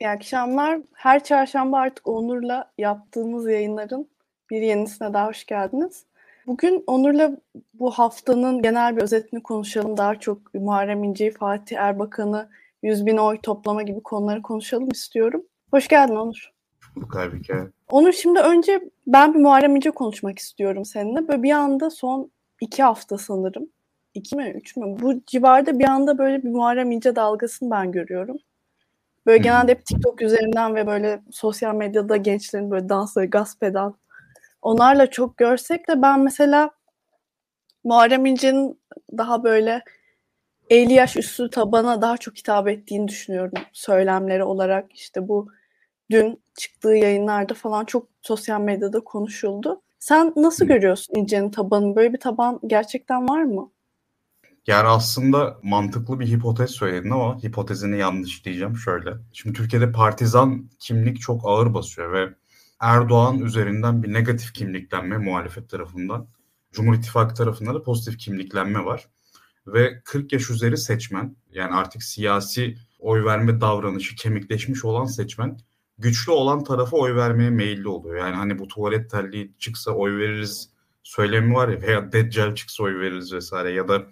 İyi akşamlar. Her çarşamba artık Onur'la yaptığımız yayınların bir yenisine daha hoş geldiniz. Bugün Onur'la bu haftanın genel bir özetini konuşalım. Daha çok Muharrem İnce'yi, Fatih Erbakan'ı, 100 bin oy toplama gibi konuları konuşalım istiyorum. Hoş geldin Onur. Bulduk Aybike. Onur şimdi önce ben bir Muharrem İnce konuşmak istiyorum seninle. Böyle bir anda son iki hafta sanırım. iki mi üç mü? Bu civarda bir anda böyle bir Muharrem İnce dalgasını ben görüyorum. Böyle hmm. genelde hep TikTok üzerinden ve böyle sosyal medyada gençlerin böyle dansları, gasp eden onlarla çok görsek de ben mesela Muharrem İnce'nin daha böyle 50 yaş üstü tabana daha çok hitap ettiğini düşünüyorum söylemleri olarak. işte bu dün çıktığı yayınlarda falan çok sosyal medyada konuşuldu. Sen nasıl görüyorsun İnce'nin tabanı? Böyle bir taban gerçekten var mı? Yani aslında mantıklı bir hipotez söyledin ama hipotezini yanlış diyeceğim şöyle. Şimdi Türkiye'de partizan kimlik çok ağır basıyor ve Erdoğan üzerinden bir negatif kimliklenme muhalefet tarafından, Cumhur İttifakı tarafından da pozitif kimliklenme var. Ve 40 yaş üzeri seçmen yani artık siyasi oy verme davranışı kemikleşmiş olan seçmen güçlü olan tarafa oy vermeye meyilli oluyor. Yani hani bu tuvalet terliği çıksa oy veririz söylemi var ya veya Deccal çıksa oy veririz vesaire ya da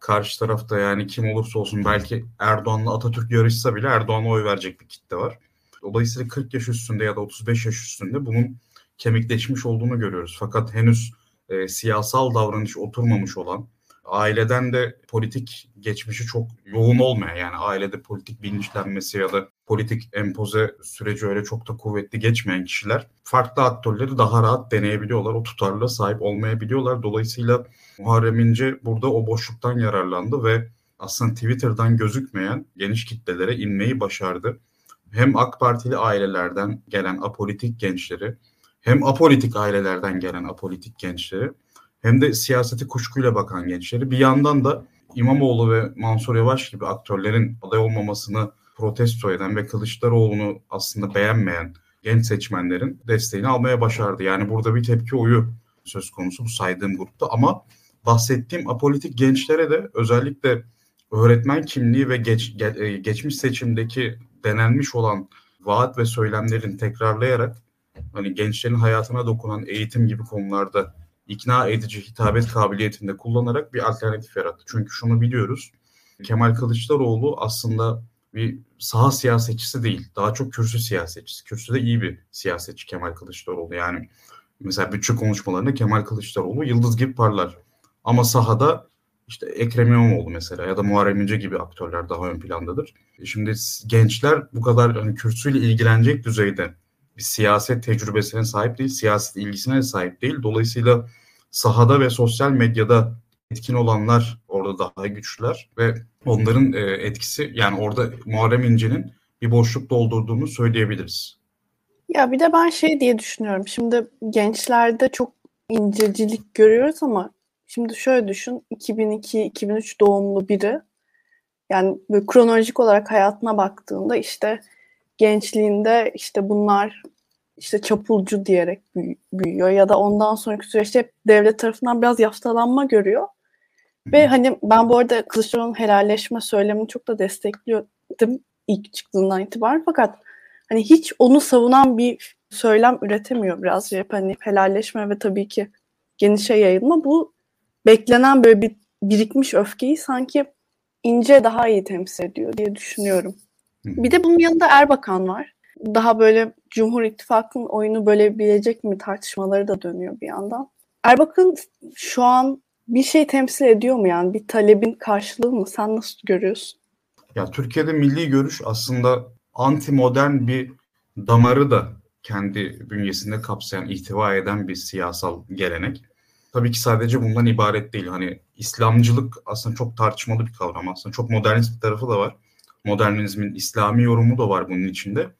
karşı tarafta yani kim olursa olsun belki Erdoğan'la Atatürk yarışsa bile Erdoğan'a oy verecek bir kitle var. Dolayısıyla 40 yaş üstünde ya da 35 yaş üstünde bunun kemikleşmiş olduğunu görüyoruz. Fakat henüz e, siyasal davranış oturmamış olan, aileden de politik geçmişi çok yoğun olmayan yani ailede politik bilinçlenmesi ya da politik empoze süreci öyle çok da kuvvetli geçmeyen kişiler farklı aktörleri daha rahat deneyebiliyorlar. O tutarlılığa sahip olmayabiliyorlar. Dolayısıyla Muharrem İnce burada o boşluktan yararlandı ve aslında Twitter'dan gözükmeyen geniş kitlelere inmeyi başardı. Hem AK Partili ailelerden gelen apolitik gençleri, hem apolitik ailelerden gelen apolitik gençleri, hem de siyaseti kuşkuyla bakan gençleri bir yandan da İmamoğlu ve Mansur Yavaş gibi aktörlerin aday olmamasını protesto eden ve Kılıçdaroğlu'nu aslında beğenmeyen genç seçmenlerin desteğini almaya başardı. Yani burada bir tepki oyu söz konusu bu saydığım grupta ama bahsettiğim apolitik gençlere de özellikle öğretmen kimliği ve geç, ge, e, geçmiş seçimdeki denenmiş olan vaat ve söylemlerin tekrarlayarak hani gençlerin hayatına dokunan eğitim gibi konularda ikna edici hitabet kabiliyetinde kullanarak bir alternatif yarattı. Çünkü şunu biliyoruz. Kemal Kılıçdaroğlu aslında bir saha siyasetçisi değil. Daha çok kürsü siyasetçisi. Kürsüde iyi bir siyasetçi Kemal Kılıçdaroğlu. Yani mesela bütçe konuşmalarında Kemal Kılıçdaroğlu yıldız gibi parlar. Ama sahada işte Ekrem İmamoğlu mesela ya da Muharrem İnce gibi aktörler daha ön plandadır. Şimdi gençler bu kadar hani kürsüyle ilgilenecek düzeyde bir siyaset tecrübesine sahip değil, siyaset ilgisine de sahip değil. Dolayısıyla sahada ve sosyal medyada etkin olanlar orada daha güçlüler ve onların e, etkisi yani orada Muharrem İnce'nin bir boşluk doldurduğunu söyleyebiliriz. Ya bir de ben şey diye düşünüyorum. Şimdi gençlerde çok incecilik görüyoruz ama şimdi şöyle düşün. 2002-2003 doğumlu biri yani böyle kronolojik olarak hayatına baktığında işte gençliğinde işte bunlar işte çapulcu diyerek büyüyor ya da ondan sonraki süreçte hep devlet tarafından biraz yaftalanma görüyor. Ve hani ben bu arada Kılıçdaroğlu'nun helalleşme söylemini çok da destekliyordum ilk çıktığından itibaren fakat hani hiç onu savunan bir söylem üretemiyor biraz hani helalleşme ve tabii ki genişe yayılma bu beklenen böyle bir birikmiş öfkeyi sanki ince daha iyi temsil ediyor diye düşünüyorum. Bir de bunun yanında Erbakan var. Daha böyle Cumhur İttifakı'nın oyunu bölebilecek mi tartışmaları da dönüyor bir yandan. Erbakan şu an bir şey temsil ediyor mu yani? Bir talebin karşılığı mı? Sen nasıl görüyorsun? Ya Türkiye'de milli görüş aslında anti modern bir damarı da kendi bünyesinde kapsayan, ihtiva eden bir siyasal gelenek. Tabii ki sadece bundan ibaret değil. Hani İslamcılık aslında çok tartışmalı bir kavram aslında. Çok modernist bir tarafı da var. Modernizmin İslami yorumu da var bunun içinde.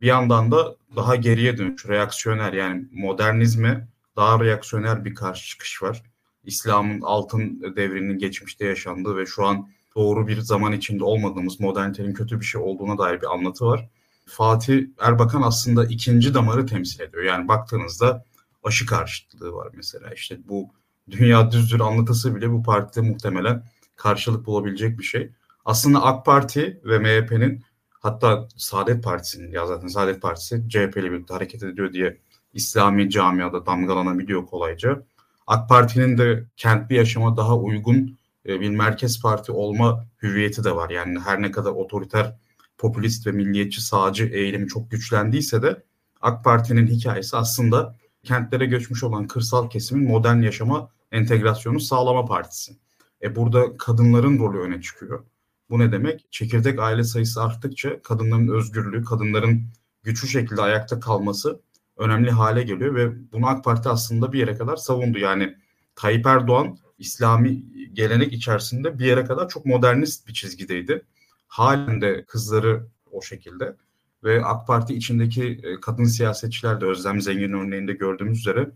Bir yandan da daha geriye dönüş, reaksiyoner yani modernizme daha reaksiyoner bir karşı çıkış var. İslam'ın altın devrinin geçmişte yaşandığı ve şu an doğru bir zaman içinde olmadığımız modernitenin kötü bir şey olduğuna dair bir anlatı var. Fatih Erbakan aslında ikinci damarı temsil ediyor. Yani baktığınızda aşı karşıtlığı var mesela. İşte bu dünya düzdür anlatısı bile bu partide muhtemelen karşılık bulabilecek bir şey. Aslında AK Parti ve MHP'nin hatta Saadet Partisi'nin ya zaten Saadet Partisi CHP ile birlikte hareket ediyor diye İslami camiada damgalanabiliyor kolayca. AK Parti'nin de kentli yaşama daha uygun e, bir merkez parti olma hüviyeti de var. Yani her ne kadar otoriter, popülist ve milliyetçi sağcı eğilimi çok güçlendiyse de AK Parti'nin hikayesi aslında kentlere göçmüş olan kırsal kesimin modern yaşama entegrasyonu sağlama partisi. E burada kadınların rolü öne çıkıyor. Bu ne demek? Çekirdek aile sayısı arttıkça kadınların özgürlüğü, kadınların güçlü şekilde ayakta kalması önemli hale geliyor ve bunu AK Parti aslında bir yere kadar savundu. Yani Tayyip Erdoğan İslami gelenek içerisinde bir yere kadar çok modernist bir çizgideydi. Halen de kızları o şekilde ve AK Parti içindeki e, kadın siyasetçiler de Özlem Zengin örneğinde gördüğümüz üzere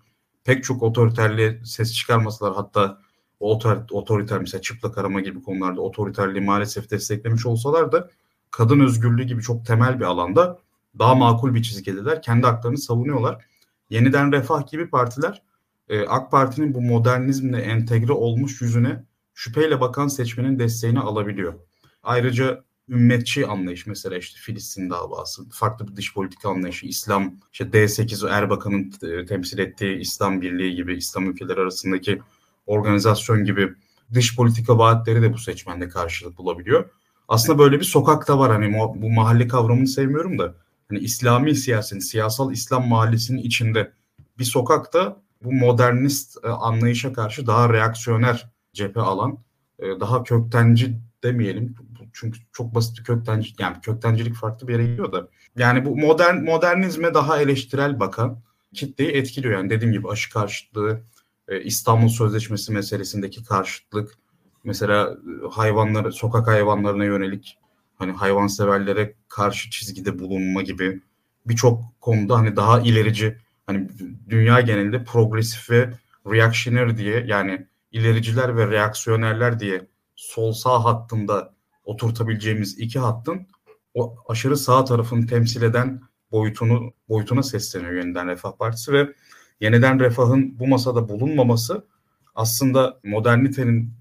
pek çok otoriterliğe ses çıkarmasalar hatta otor, otoriter mesela çıplak arama gibi konularda otoriterliği maalesef desteklemiş olsalar da kadın özgürlüğü gibi çok temel bir alanda daha makul bir çizgideler. Kendi haklarını savunuyorlar. Yeniden Refah gibi partiler e, AK Parti'nin bu modernizmle entegre olmuş yüzüne şüpheyle bakan seçmenin desteğini alabiliyor. Ayrıca ümmetçi anlayış mesela işte Filistin davası, farklı bir dış politika anlayışı, İslam, işte D8 Erbakan'ın e, temsil ettiği İslam Birliği gibi, İslam ülkeleri arasındaki organizasyon gibi dış politika vaatleri de bu seçmende karşılık bulabiliyor. Aslında böyle bir sokakta var hani bu mahalle kavramını sevmiyorum da hani İslami siyasetin, siyasal İslam mahallesinin içinde bir sokakta bu modernist e, anlayışa karşı daha reaksiyoner cephe alan, e, daha köktenci demeyelim. Çünkü çok basit köktenci yani köktencilik farklı bir yere gidiyor da. Yani bu modern modernizme daha eleştirel bakan kitleyi etkiliyor. Yani dediğim gibi aşı karşıtlığı e, İstanbul Sözleşmesi meselesindeki karşıtlık mesela hayvanları sokak hayvanlarına yönelik hani hayvanseverlere karşı çizgide bulunma gibi birçok konuda hani daha ilerici hani dünya genelinde progresif ve reactionary diye yani ilericiler ve reaksiyonerler diye sol sağ hattında oturtabileceğimiz iki hattın o aşırı sağ tarafını temsil eden boyutunu boyutuna sesleniyor yeniden Refah Partisi ve yeniden Refah'ın bu masada bulunmaması aslında modernitenin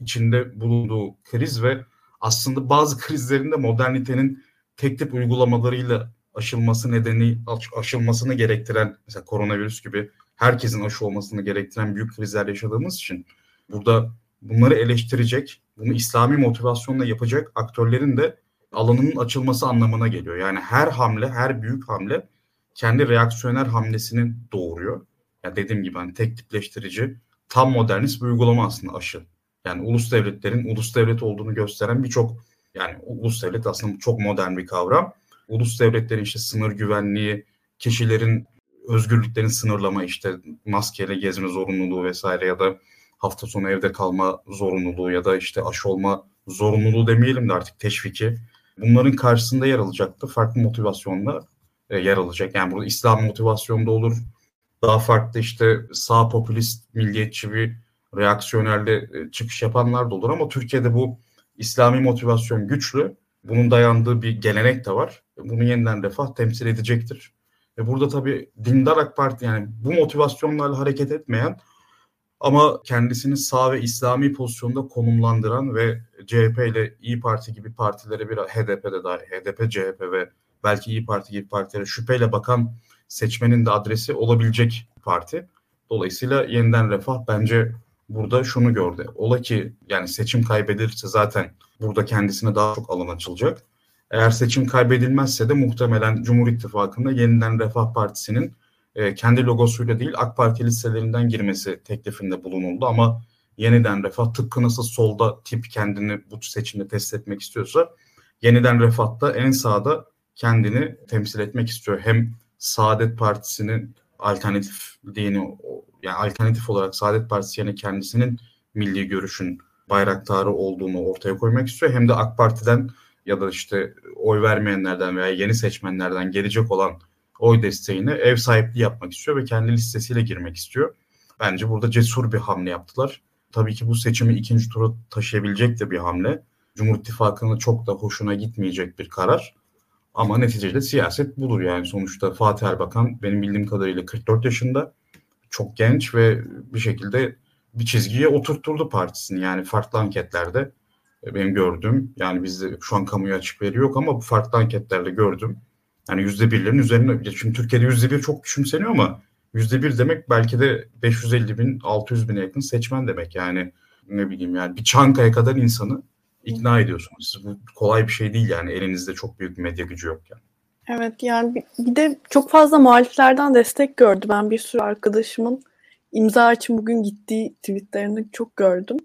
içinde bulunduğu kriz ve aslında bazı krizlerinde modernitenin tek tip uygulamalarıyla aşılması nedeni aşılmasını gerektiren mesela koronavirüs gibi herkesin aşı olmasını gerektiren büyük krizler yaşadığımız için burada bunları eleştirecek, bunu İslami motivasyonla yapacak aktörlerin de alanının açılması anlamına geliyor. Yani her hamle, her büyük hamle kendi reaksiyoner hamlesini doğuruyor. Ya dediğim gibi hani tek tipleştirici, tam modernist bir uygulama aslında aşı. Yani ulus devletlerin ulus devlet olduğunu gösteren birçok yani ulus devlet aslında çok modern bir kavram. Ulus devletlerin işte sınır güvenliği, kişilerin özgürlüklerin sınırlama işte maskeyle gezme zorunluluğu vesaire ya da hafta sonu evde kalma zorunluluğu ya da işte aşı olma zorunluluğu demeyelim de artık teşviki bunların karşısında yer alacaktı. Farklı motivasyonla e, yer alacak. Yani burada İslam motivasyonda olur. Daha farklı işte sağ popülist, milliyetçi bir reaksiyonerle e, çıkış yapanlar da olur ama Türkiye'de bu İslami motivasyon güçlü. Bunun dayandığı bir gelenek de var. Bunu yeniden refah temsil edecektir. Ve burada tabii dindar AK Parti yani bu motivasyonlarla hareket etmeyen ama kendisini sağ ve İslami pozisyonda konumlandıran ve CHP ile İyi Parti gibi partilere bir HDP'de dahi HDP, CHP ve belki İyi Parti gibi partilere şüpheyle bakan seçmenin de adresi olabilecek parti. Dolayısıyla yeniden refah bence burada şunu gördü. Ola ki yani seçim kaybedilirse zaten burada kendisine daha çok alan açılacak. Eğer seçim kaybedilmezse de muhtemelen Cumhur İttifakı'nda yeniden Refah Partisi'nin e, kendi logosuyla değil AK Parti listelerinden girmesi teklifinde bulunuldu ama yeniden Refah tıpkı nasıl solda tip kendini bu seçimde test etmek istiyorsa yeniden Refah'ta en sağda kendini temsil etmek istiyor. Hem Saadet Partisi'nin alternatif dini yani alternatif olarak Saadet Partisi yani kendisinin milli görüşün bayraktarı olduğunu ortaya koymak istiyor. Hem de AK Parti'den ya da işte oy vermeyenlerden veya yeni seçmenlerden gelecek olan oy desteğini ev sahipliği yapmak istiyor ve kendi listesiyle girmek istiyor. Bence burada cesur bir hamle yaptılar. Tabii ki bu seçimi ikinci tura taşıyabilecek de bir hamle. Cumhur İttifakı'nın çok da hoşuna gitmeyecek bir karar. Ama neticede siyaset budur yani sonuçta Fatih Erbakan benim bildiğim kadarıyla 44 yaşında çok genç ve bir şekilde bir çizgiye oturtturdu partisini yani farklı anketlerde Benim gördüğüm yani bizde şu an kamuya açık veri yok ama bu farklı anketlerde gördüm. Yani yüzde birlerin üzerine, şimdi Türkiye'de yüzde bir çok küçümseniyor ama yüzde bir demek belki de 550 bin, 600 bine yakın seçmen demek. Yani ne bileyim yani bir Çankaya kadar insanı ikna ediyorsunuz. Bu kolay bir şey değil yani elinizde çok büyük medya gücü yok yani. Evet yani bir, bir de çok fazla muhaliflerden destek gördü. Ben bir sürü arkadaşımın imza için bugün gittiği tweetlerini çok gördüm.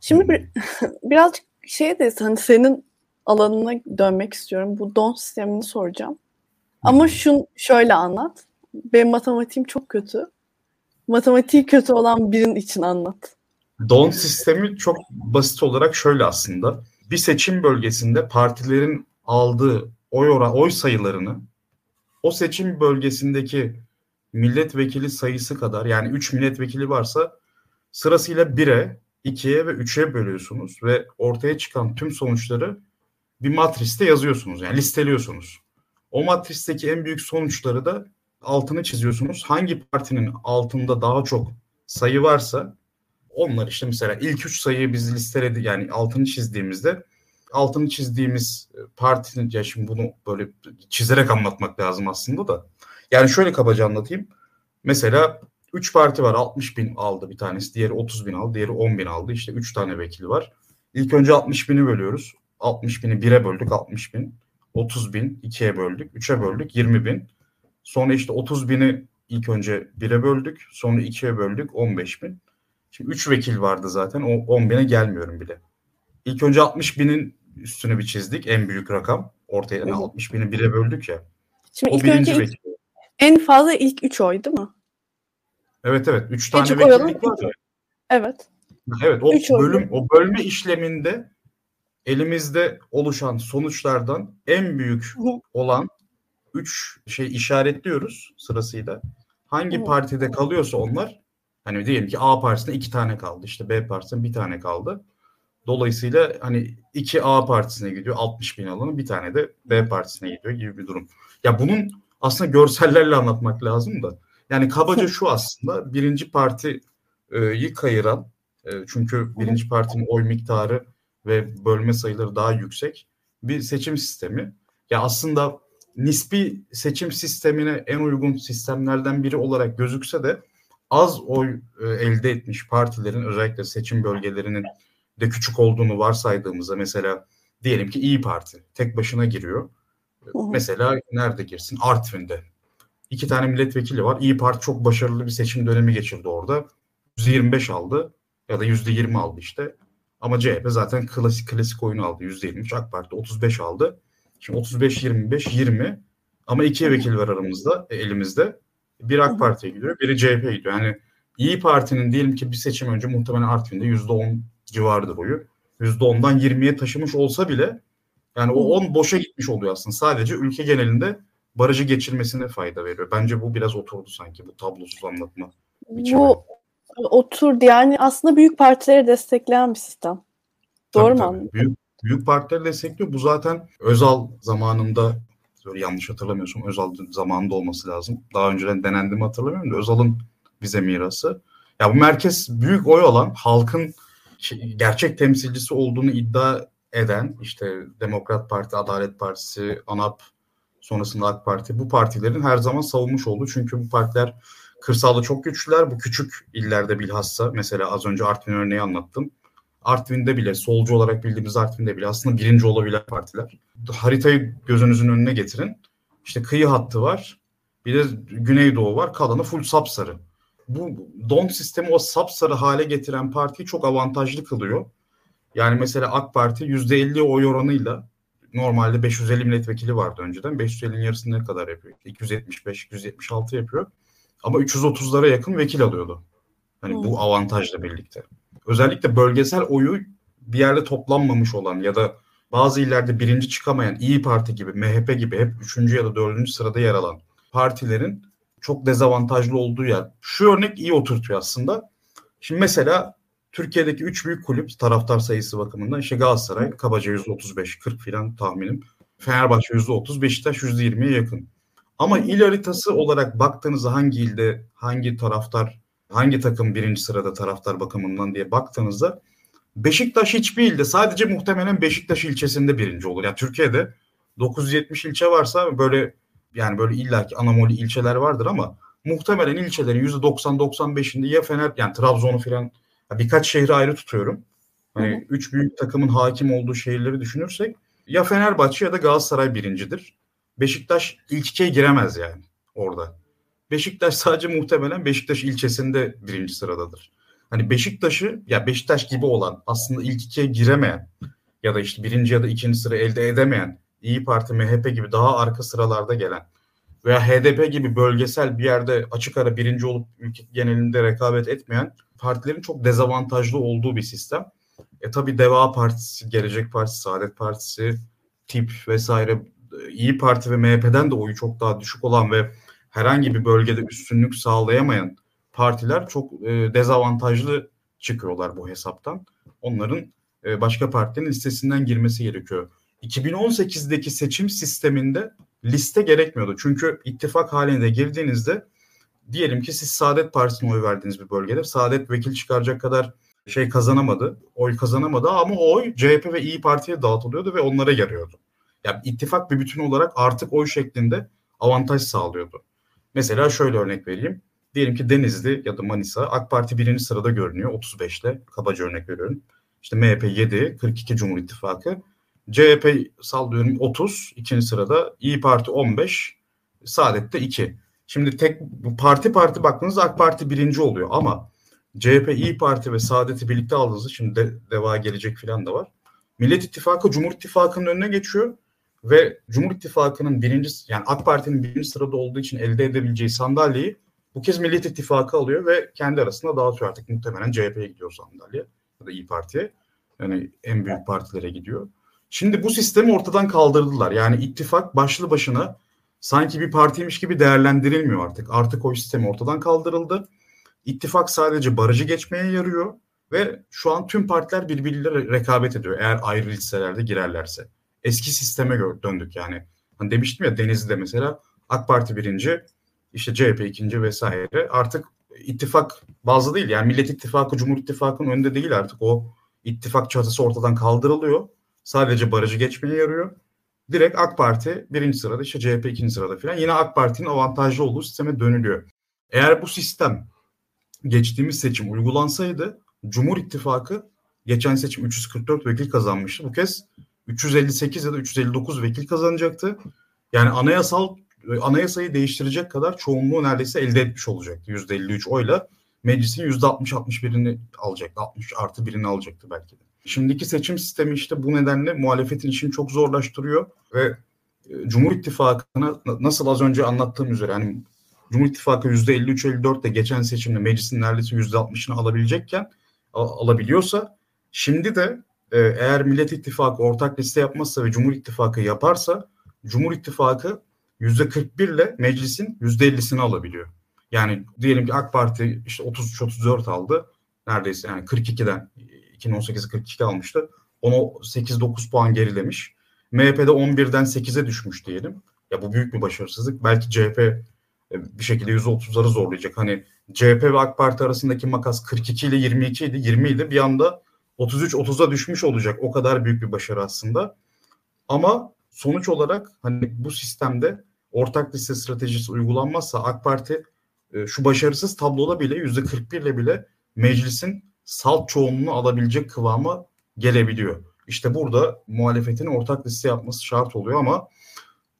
Şimdi bir, birazcık şey de hani senin alanına dönmek istiyorum. Bu don sistemini soracağım. Ama şun şöyle anlat. Benim matematiğim çok kötü. Matematiği kötü olan birinin için anlat. Don sistemi çok basit olarak şöyle aslında. Bir seçim bölgesinde partilerin aldığı oy oran, oy sayılarını o seçim bölgesindeki milletvekili sayısı kadar yani 3 milletvekili varsa sırasıyla 1'e, 2'ye ve 3'e bölüyorsunuz ve ortaya çıkan tüm sonuçları bir matriste yazıyorsunuz. Yani listeliyorsunuz. O matristeki en büyük sonuçları da altını çiziyorsunuz. Hangi partinin altında daha çok sayı varsa onlar işte mesela ilk üç sayıyı biz listeledi yani altını çizdiğimizde altını çizdiğimiz partinin ya şimdi bunu böyle çizerek anlatmak lazım aslında da. Yani şöyle kabaca anlatayım. Mesela 3 parti var 60 bin aldı bir tanesi diğeri 30 bin aldı diğeri 10 bin aldı işte 3 tane vekili var. İlk önce 60 bini bölüyoruz. 60 bini 1'e böldük 60 bin. 30 bin 2'ye böldük. 3'e böldük 20 bin. Sonra işte 30 bini ilk önce 1'e böldük. Sonra 2'ye böldük 15 bin. Şimdi 3 vekil vardı zaten. O 10 bine gelmiyorum bile. İlk önce 60 binin üstünü bir çizdik. En büyük rakam. Ortaya yani 60 bini 1'e böldük ya. Şimdi o ilk birinci önce vekil. en fazla ilk 3 oy değil mi? Evet evet. 3 tane vekillik var ya. Evet. Evet o bölüm o bölme işleminde elimizde oluşan sonuçlardan en büyük olan 3 şey işaretliyoruz sırasıyla. Hangi partide kalıyorsa onlar hani diyelim ki A partisinde iki tane kaldı işte B partisinde bir tane kaldı. Dolayısıyla hani iki A partisine gidiyor 60 bin alanı bir tane de B partisine gidiyor gibi bir durum. Ya bunun aslında görsellerle anlatmak lazım da. Yani kabaca şu aslında birinci partiyi kayıran e, çünkü birinci partinin oy miktarı ve bölme sayıları daha yüksek bir seçim sistemi. Ya aslında nispi seçim sistemine en uygun sistemlerden biri olarak gözükse de az oy e, elde etmiş partilerin özellikle seçim bölgelerinin de küçük olduğunu varsaydığımızda mesela diyelim ki İyi Parti tek başına giriyor. Mesela nerede girsin? Artvin'de. İki tane milletvekili var. İyi Parti çok başarılı bir seçim dönemi geçirdi orada. %25 aldı ya da %20 aldı işte. Ama CHP zaten klasik klasik oyunu aldı. %23 AK Parti 35 aldı. Şimdi 35 25 20 ama iki vekil var aramızda e, elimizde. Bir AK Parti'ye gidiyor, biri CHP'ye gidiyor. Yani İyi Parti'nin diyelim ki bir seçim önce muhtemelen Artvin'de %10 civarıdır oyu. %10'dan 20'ye taşımış olsa bile yani o 10 boşa gitmiş oluyor aslında. Sadece ülke genelinde barajı geçirmesine fayda veriyor. Bence bu biraz oturdu sanki bu tablosuz anlatma biçimi. Bu oturdu yani aslında büyük partileri destekleyen bir sistem. Doğru tabii, mu tabii. Büyük, büyük partileri destekliyor. Bu zaten Özal zamanında böyle yanlış hatırlamıyorsam Özal zamanında olması lazım. Daha önceden denendi mi hatırlamıyorum da Özal'ın bize mirası. Ya bu merkez büyük oy olan halkın gerçek temsilcisi olduğunu iddia eden işte Demokrat Parti, Adalet Partisi, ANAP, sonrasında AK Parti bu partilerin her zaman savunmuş olduğu. Çünkü bu partiler kırsalda çok güçlüler. Bu küçük illerde bilhassa mesela az önce Artvin örneği anlattım. Artvin'de bile solcu olarak bildiğimiz Artvin'de bile aslında birinci olabilen partiler. Haritayı gözünüzün önüne getirin. İşte kıyı hattı var. Bir de Güneydoğu var. Kalanı full sapsarı. Bu don sistemi o sapsarı hale getiren partiyi çok avantajlı kılıyor. Yani mesela AK Parti %50 oy oranıyla normalde 550 milletvekili vardı önceden. 550'nin yarısını ne kadar yapıyor? 275, 276 yapıyor. Ama 330'lara yakın vekil alıyordu. Hani hmm. bu avantajla birlikte. Özellikle bölgesel oyu bir yerde toplanmamış olan ya da bazı illerde birinci çıkamayan İyi Parti gibi, MHP gibi hep üçüncü ya da dördüncü sırada yer alan partilerin çok dezavantajlı olduğu yer. Şu örnek iyi oturtuyor aslında. Şimdi mesela Türkiye'deki üç büyük kulüp taraftar sayısı bakımından işte Galatasaray kabaca %35-40 filan tahminim. Fenerbahçe %30, Beşiktaş %20'ye yakın. Ama il haritası olarak baktığınızda hangi ilde hangi taraftar hangi takım birinci sırada taraftar bakımından diye baktığınızda Beşiktaş hiçbir ilde sadece muhtemelen Beşiktaş ilçesinde birinci olur. Yani Türkiye'de 970 ilçe varsa böyle yani böyle illaki anomali ilçeler vardır ama muhtemelen ilçelerin %90-95'inde ya Fener yani Trabzon'u falan birkaç şehri ayrı tutuyorum. Hani hı hı. üç büyük takımın hakim olduğu şehirleri düşünürsek ya Fenerbahçe ya da Galatasaray birincidir. Beşiktaş ilk ikiye giremez yani orada. Beşiktaş sadece muhtemelen Beşiktaş ilçesinde birinci sıradadır. Hani Beşiktaş'ı ya Beşiktaş gibi olan aslında ilk ikiye giremeyen ya da işte birinci ya da ikinci sıra elde edemeyen İyi Parti, MHP gibi daha arka sıralarda gelen veya HDP gibi bölgesel bir yerde açık ara birinci olup ülke genelinde rekabet etmeyen partilerin çok dezavantajlı olduğu bir sistem. E tabi Deva Partisi, Gelecek Partisi, Saadet Partisi, TİP vesaire İyi Parti ve MHP'den de oyu çok daha düşük olan ve herhangi bir bölgede üstünlük sağlayamayan partiler çok e, dezavantajlı çıkıyorlar bu hesaptan. Onların e, başka partinin listesinden girmesi gerekiyor. 2018'deki seçim sisteminde liste gerekmiyordu. Çünkü ittifak halinde girdiğinizde diyelim ki siz Saadet Partisi'ne oy verdiğiniz bir bölgede Saadet vekil çıkaracak kadar şey kazanamadı, oy kazanamadı ama o oy CHP ve İyi Parti'ye dağıtılıyordu ve onlara yarıyordu. Yani ittifak bir bütün olarak artık oy şeklinde avantaj sağlıyordu. Mesela şöyle örnek vereyim. Diyelim ki Denizli ya da Manisa AK Parti birinci sırada görünüyor 35 ile kabaca örnek veriyorum. İşte MHP 7, 42 Cumhur İttifakı. CHP sallıyorum 30 ikinci sırada. İyi Parti 15, Saadet'te 2. Şimdi tek parti parti baktığınızda AK Parti birinci oluyor ama CHP, İyi Parti ve Saadet'i birlikte aldığınızda şimdi de, deva gelecek filan da var. Millet İttifakı Cumhur İttifakı'nın önüne geçiyor ve Cumhur İttifakı'nın birinci yani AK Parti'nin birinci sırada olduğu için elde edebileceği sandalyeyi bu kez Millet İttifakı alıyor ve kendi arasında dağıtıyor artık muhtemelen CHP'ye gidiyor sandalye ya da İyi Parti'ye. Yani en büyük partilere gidiyor. Şimdi bu sistemi ortadan kaldırdılar. Yani ittifak başlı başına sanki bir partiymiş gibi değerlendirilmiyor artık. Artık o sistem ortadan kaldırıldı. İttifak sadece barajı geçmeye yarıyor ve şu an tüm partiler birbiriyle rekabet ediyor eğer ayrı listelerde girerlerse. Eski sisteme döndük yani. Hani demiştim ya Denizli'de mesela AK Parti birinci, işte CHP ikinci vesaire. Artık ittifak bazı değil yani Millet İttifakı, Cumhur İttifakı'nın önünde değil artık o ittifak çatısı ortadan kaldırılıyor. Sadece barajı geçmeye yarıyor. Direkt AK Parti birinci sırada işte CHP ikinci sırada falan. Yine AK Parti'nin avantajlı olduğu sisteme dönülüyor. Eğer bu sistem geçtiğimiz seçim uygulansaydı Cumhur İttifakı geçen seçim 344 vekil kazanmıştı. Bu kez 358 ya da 359 vekil kazanacaktı. Yani anayasal anayasayı değiştirecek kadar çoğunluğu neredeyse elde etmiş olacaktı. %53 oyla meclisin %60-61'ini alacaktı. 60 artı birini alacaktı belki de. Şimdiki seçim sistemi işte bu nedenle muhalefetin işini çok zorlaştırıyor ve e, Cumhur İttifakı'na nasıl az önce anlattığım üzere hani Cumhur İttifakı %53-54'te geçen seçimde meclisin neredeyse %60'ını alabilecekken alabiliyorsa şimdi de eğer Millet İttifakı ortak liste yapmazsa ve Cumhur İttifakı yaparsa Cumhur İttifakı %41 ile meclisin %50'sini alabiliyor. Yani diyelim ki AK Parti işte 33-34 aldı. Neredeyse yani 42'den 2018'i 42 almıştı. Onu 8-9 puan gerilemiş. MHP'de 11'den 8'e düşmüş diyelim. Ya bu büyük bir başarısızlık. Belki CHP e, bir şekilde %30'ları zorlayacak. Hani CHP ve AK Parti arasındaki makas 42 ile 22 idi. 20 idi. Bir anda 33-30'a düşmüş olacak. O kadar büyük bir başarı aslında. Ama sonuç olarak hani bu sistemde ortak liste stratejisi uygulanmazsa AK Parti e, şu başarısız tabloda bile %41 ile bile meclisin salt çoğunluğunu alabilecek kıvama gelebiliyor. İşte burada muhalefetin ortak liste yapması şart oluyor ama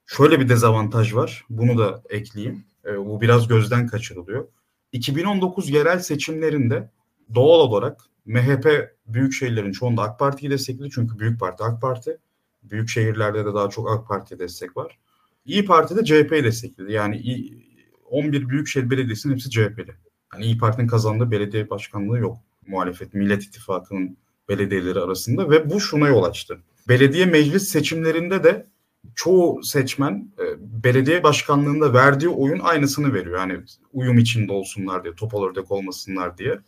şöyle bir dezavantaj var. Bunu da ekleyeyim. E, bu biraz gözden kaçırılıyor. 2019 yerel seçimlerinde doğal olarak MHP büyük şehirlerin çoğunda AK Parti'yi destekledi. Çünkü büyük parti AK Parti. Büyük şehirlerde de daha çok AK Parti'ye destek var. İyi Parti de CHP'yi destekledi. Yani 11 büyükşehir belediyesinin hepsi CHP'li. Yani İyi Parti'nin kazandığı belediye başkanlığı yok muhalefet Millet İttifakı'nın belediyeleri arasında ve bu şuna yol açtı. Belediye meclis seçimlerinde de çoğu seçmen e, belediye başkanlığında verdiği oyun aynısını veriyor. Yani uyum içinde olsunlar diye, topal ördek olmasınlar diye.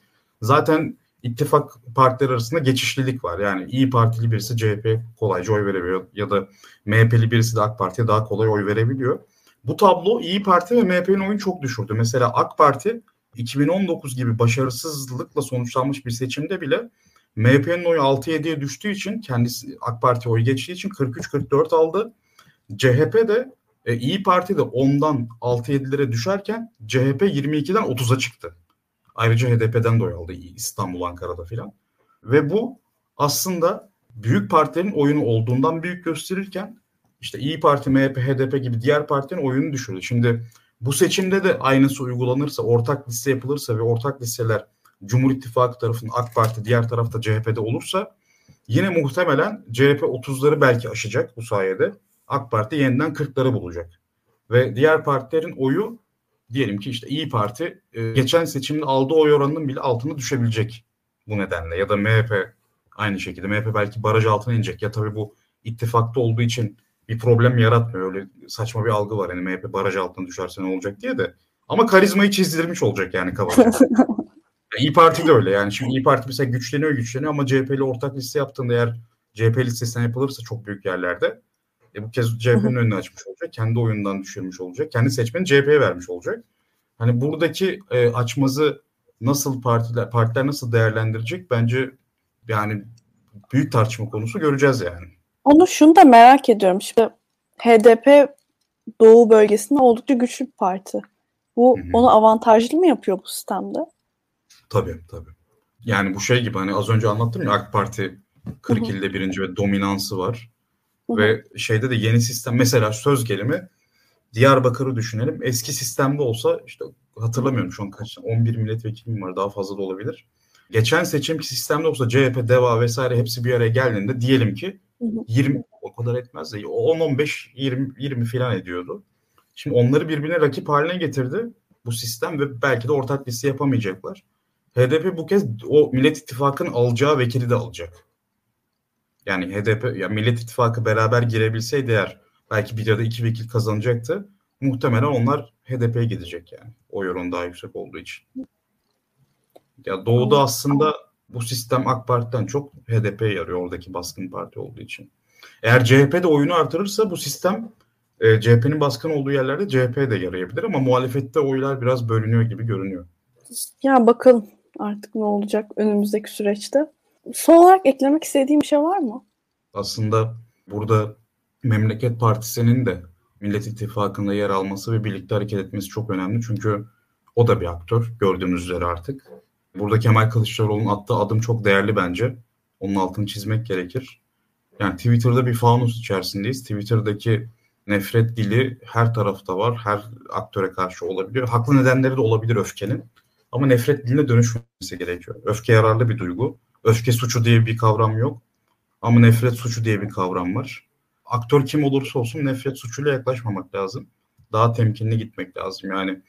Zaten ittifak partiler arasında geçişlilik var. Yani İyi Partili birisi CHP kolayca oy verebiliyor ya da MHP'li birisi de AK Parti'ye daha kolay oy verebiliyor. Bu tablo İyi Parti ve MHP'nin oyunu çok düşürdü. Mesela AK Parti 2019 gibi başarısızlıkla sonuçlanmış bir seçimde bile MHP'nin oyu 6-7'ye düştüğü için kendisi AK Parti oy geçtiği için 43-44 aldı. CHP de e, İyi Parti de 10'dan 6-7'lere düşerken CHP 22'den 30'a çıktı. Ayrıca HDP'den de oy aldı İstanbul, Ankara'da filan. Ve bu aslında büyük partilerin oyunu olduğundan büyük gösterirken işte İyi Parti, MHP, HDP gibi diğer partilerin oyunu düşürdü. Şimdi bu seçimde de aynısı uygulanırsa, ortak liste yapılırsa ve ortak listeler Cumhur İttifakı tarafından AK Parti, diğer tarafta CHP'de olursa yine muhtemelen CHP 30'ları belki aşacak bu sayede. AK Parti yeniden 40'ları bulacak. Ve diğer partilerin oyu diyelim ki işte İyi Parti e, geçen seçimin aldığı oy oranının bile altına düşebilecek bu nedenle. Ya da MHP aynı şekilde. MHP belki baraj altına inecek. Ya tabii bu ittifakta olduğu için bir problem yaratmıyor. Öyle saçma bir algı var. Yani MHP baraj altına düşerse ne olacak diye de. Ama karizmayı çizdirmiş olacak yani kabaca. İyi Parti de öyle yani. Şimdi İyi Parti mesela güçleniyor güçleniyor ama CHP ile ortak liste yaptığında eğer CHP listesinden yapılırsa çok büyük yerlerde e bu kez CHP'nin önünü açmış olacak. Kendi oyundan düşürmüş olacak. Kendi seçmeni CHP'ye vermiş olacak. Hani buradaki e, açmazı nasıl partiler partiler nasıl değerlendirecek bence yani büyük tartışma konusu göreceğiz yani. Onu şunu da merak ediyorum. Şimdi HDP Doğu bölgesinde oldukça güçlü bir parti. Bu Hı-hı. onu avantajlı mı yapıyor bu sistemde? Tabii tabii. Yani bu şey gibi hani az önce anlattım ya AK Parti 40 Hı-hı. ilde birinci ve dominansı var. Hı-hı. Ve şeyde de yeni sistem mesela söz gelimi Diyarbakır'ı düşünelim. Eski sistemde olsa işte hatırlamıyorum şu an kaç 11 milletvekilim var daha fazla da olabilir. Geçen seçim sistemde olsa CHP, DEVA vesaire hepsi bir araya geldiğinde diyelim ki 20 o kadar etmez de 10 15 20 20 falan ediyordu. Şimdi onları birbirine rakip haline getirdi bu sistem ve belki de ortak liste yapamayacaklar. HDP bu kez o Millet İttifakı'nın alacağı vekili de alacak. Yani HDP, yani Millet İttifakı beraber girebilseydi eğer belki bir ya da iki vekil kazanacaktı. Muhtemelen onlar HDP'ye gidecek yani. O oran daha yüksek olduğu için. Ya Doğu'da aslında bu sistem AK Parti'den çok HDP'ye yarıyor oradaki baskın parti olduğu için. Eğer CHP de oyunu artırırsa bu sistem e, CHP'nin baskın olduğu yerlerde CHP'ye de yarayabilir ama muhalefette oylar biraz bölünüyor gibi görünüyor. Ya bakalım artık ne olacak önümüzdeki süreçte. Son olarak eklemek istediğim bir şey var mı? Aslında burada Memleket Partisi'nin de Millet İttifakı'nda yer alması ve birlikte hareket etmesi çok önemli. Çünkü o da bir aktör gördüğümüz üzere artık. Burada Kemal Kılıçdaroğlu'nun attığı adım çok değerli bence. Onun altını çizmek gerekir. Yani Twitter'da bir faunus içerisindeyiz. Twitter'daki nefret dili her tarafta var. Her aktöre karşı olabiliyor. Haklı nedenleri de olabilir öfkenin. Ama nefret diline dönüşmesi gerekiyor. Öfke yararlı bir duygu. Öfke suçu diye bir kavram yok. Ama nefret suçu diye bir kavram var. Aktör kim olursa olsun nefret suçuyla yaklaşmamak lazım. Daha temkinli gitmek lazım. Yani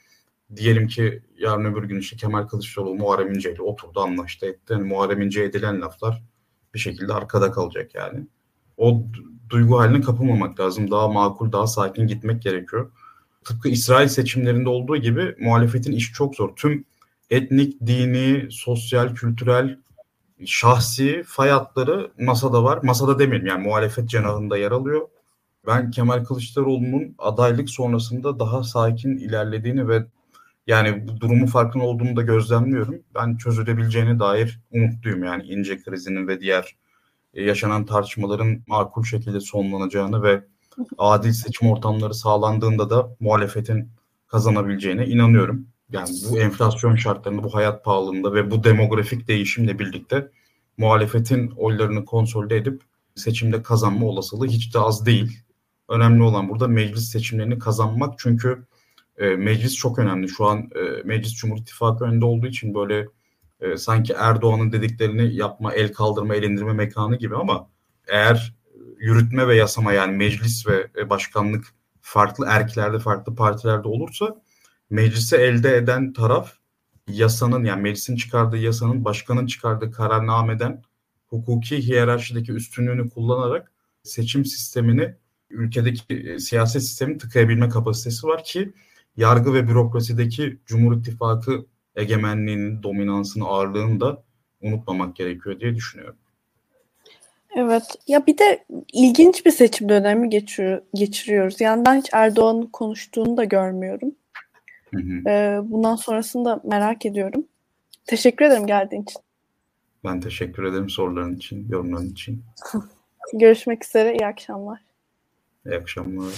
diyelim ki yarın öbür gün işte Kemal Kılıçdaroğlu Muharrem İnce ile oturdu anlaştı etti. Yani Muharrem İnce edilen laflar bir şekilde arkada kalacak yani. O duygu haline kapılmamak lazım. Daha makul, daha sakin gitmek gerekiyor. Tıpkı İsrail seçimlerinde olduğu gibi muhalefetin işi çok zor. Tüm etnik, dini, sosyal, kültürel, şahsi fay hatları masada var. Masada demeyelim yani muhalefet cenahında yer alıyor. Ben Kemal Kılıçdaroğlu'nun adaylık sonrasında daha sakin ilerlediğini ve yani bu durumun farkında olduğunu da gözlemliyorum. Ben çözülebileceğine dair umutluyum yani ince krizinin ve diğer e, yaşanan tartışmaların makul şekilde sonlanacağını ve adil seçim ortamları sağlandığında da muhalefetin kazanabileceğine inanıyorum. Yani bu enflasyon şartlarında, bu hayat pahalılığında ve bu demografik değişimle birlikte muhalefetin oylarını konsolide edip seçimde kazanma olasılığı hiç de az değil. Önemli olan burada meclis seçimlerini kazanmak çünkü e, meclis çok önemli. Şu an e, meclis Cumhur İttifakı önünde olduğu için böyle e, sanki Erdoğan'ın dediklerini yapma, el kaldırma, el indirme mekanı gibi ama eğer yürütme ve yasama yani meclis ve e, başkanlık farklı erklerde, farklı partilerde olursa meclise elde eden taraf yasanın yani meclisin çıkardığı yasanın başkanın çıkardığı kararnameden hukuki hiyerarşideki üstünlüğünü kullanarak seçim sistemini ülkedeki e, siyaset sistemini tıkayabilme kapasitesi var ki yargı ve bürokrasideki Cumhur İttifakı egemenliğinin, dominansını, ağırlığını da unutmamak gerekiyor diye düşünüyorum. Evet. Ya bir de ilginç bir seçim dönemi geçiriyor, geçiriyoruz. Yani ben hiç Erdoğan'ın konuştuğunu da görmüyorum. Hı hı. Bundan sonrasını da merak ediyorum. Teşekkür ederim geldiğin için. Ben teşekkür ederim soruların için, yorumların için. Görüşmek üzere. İyi akşamlar. İyi akşamlar.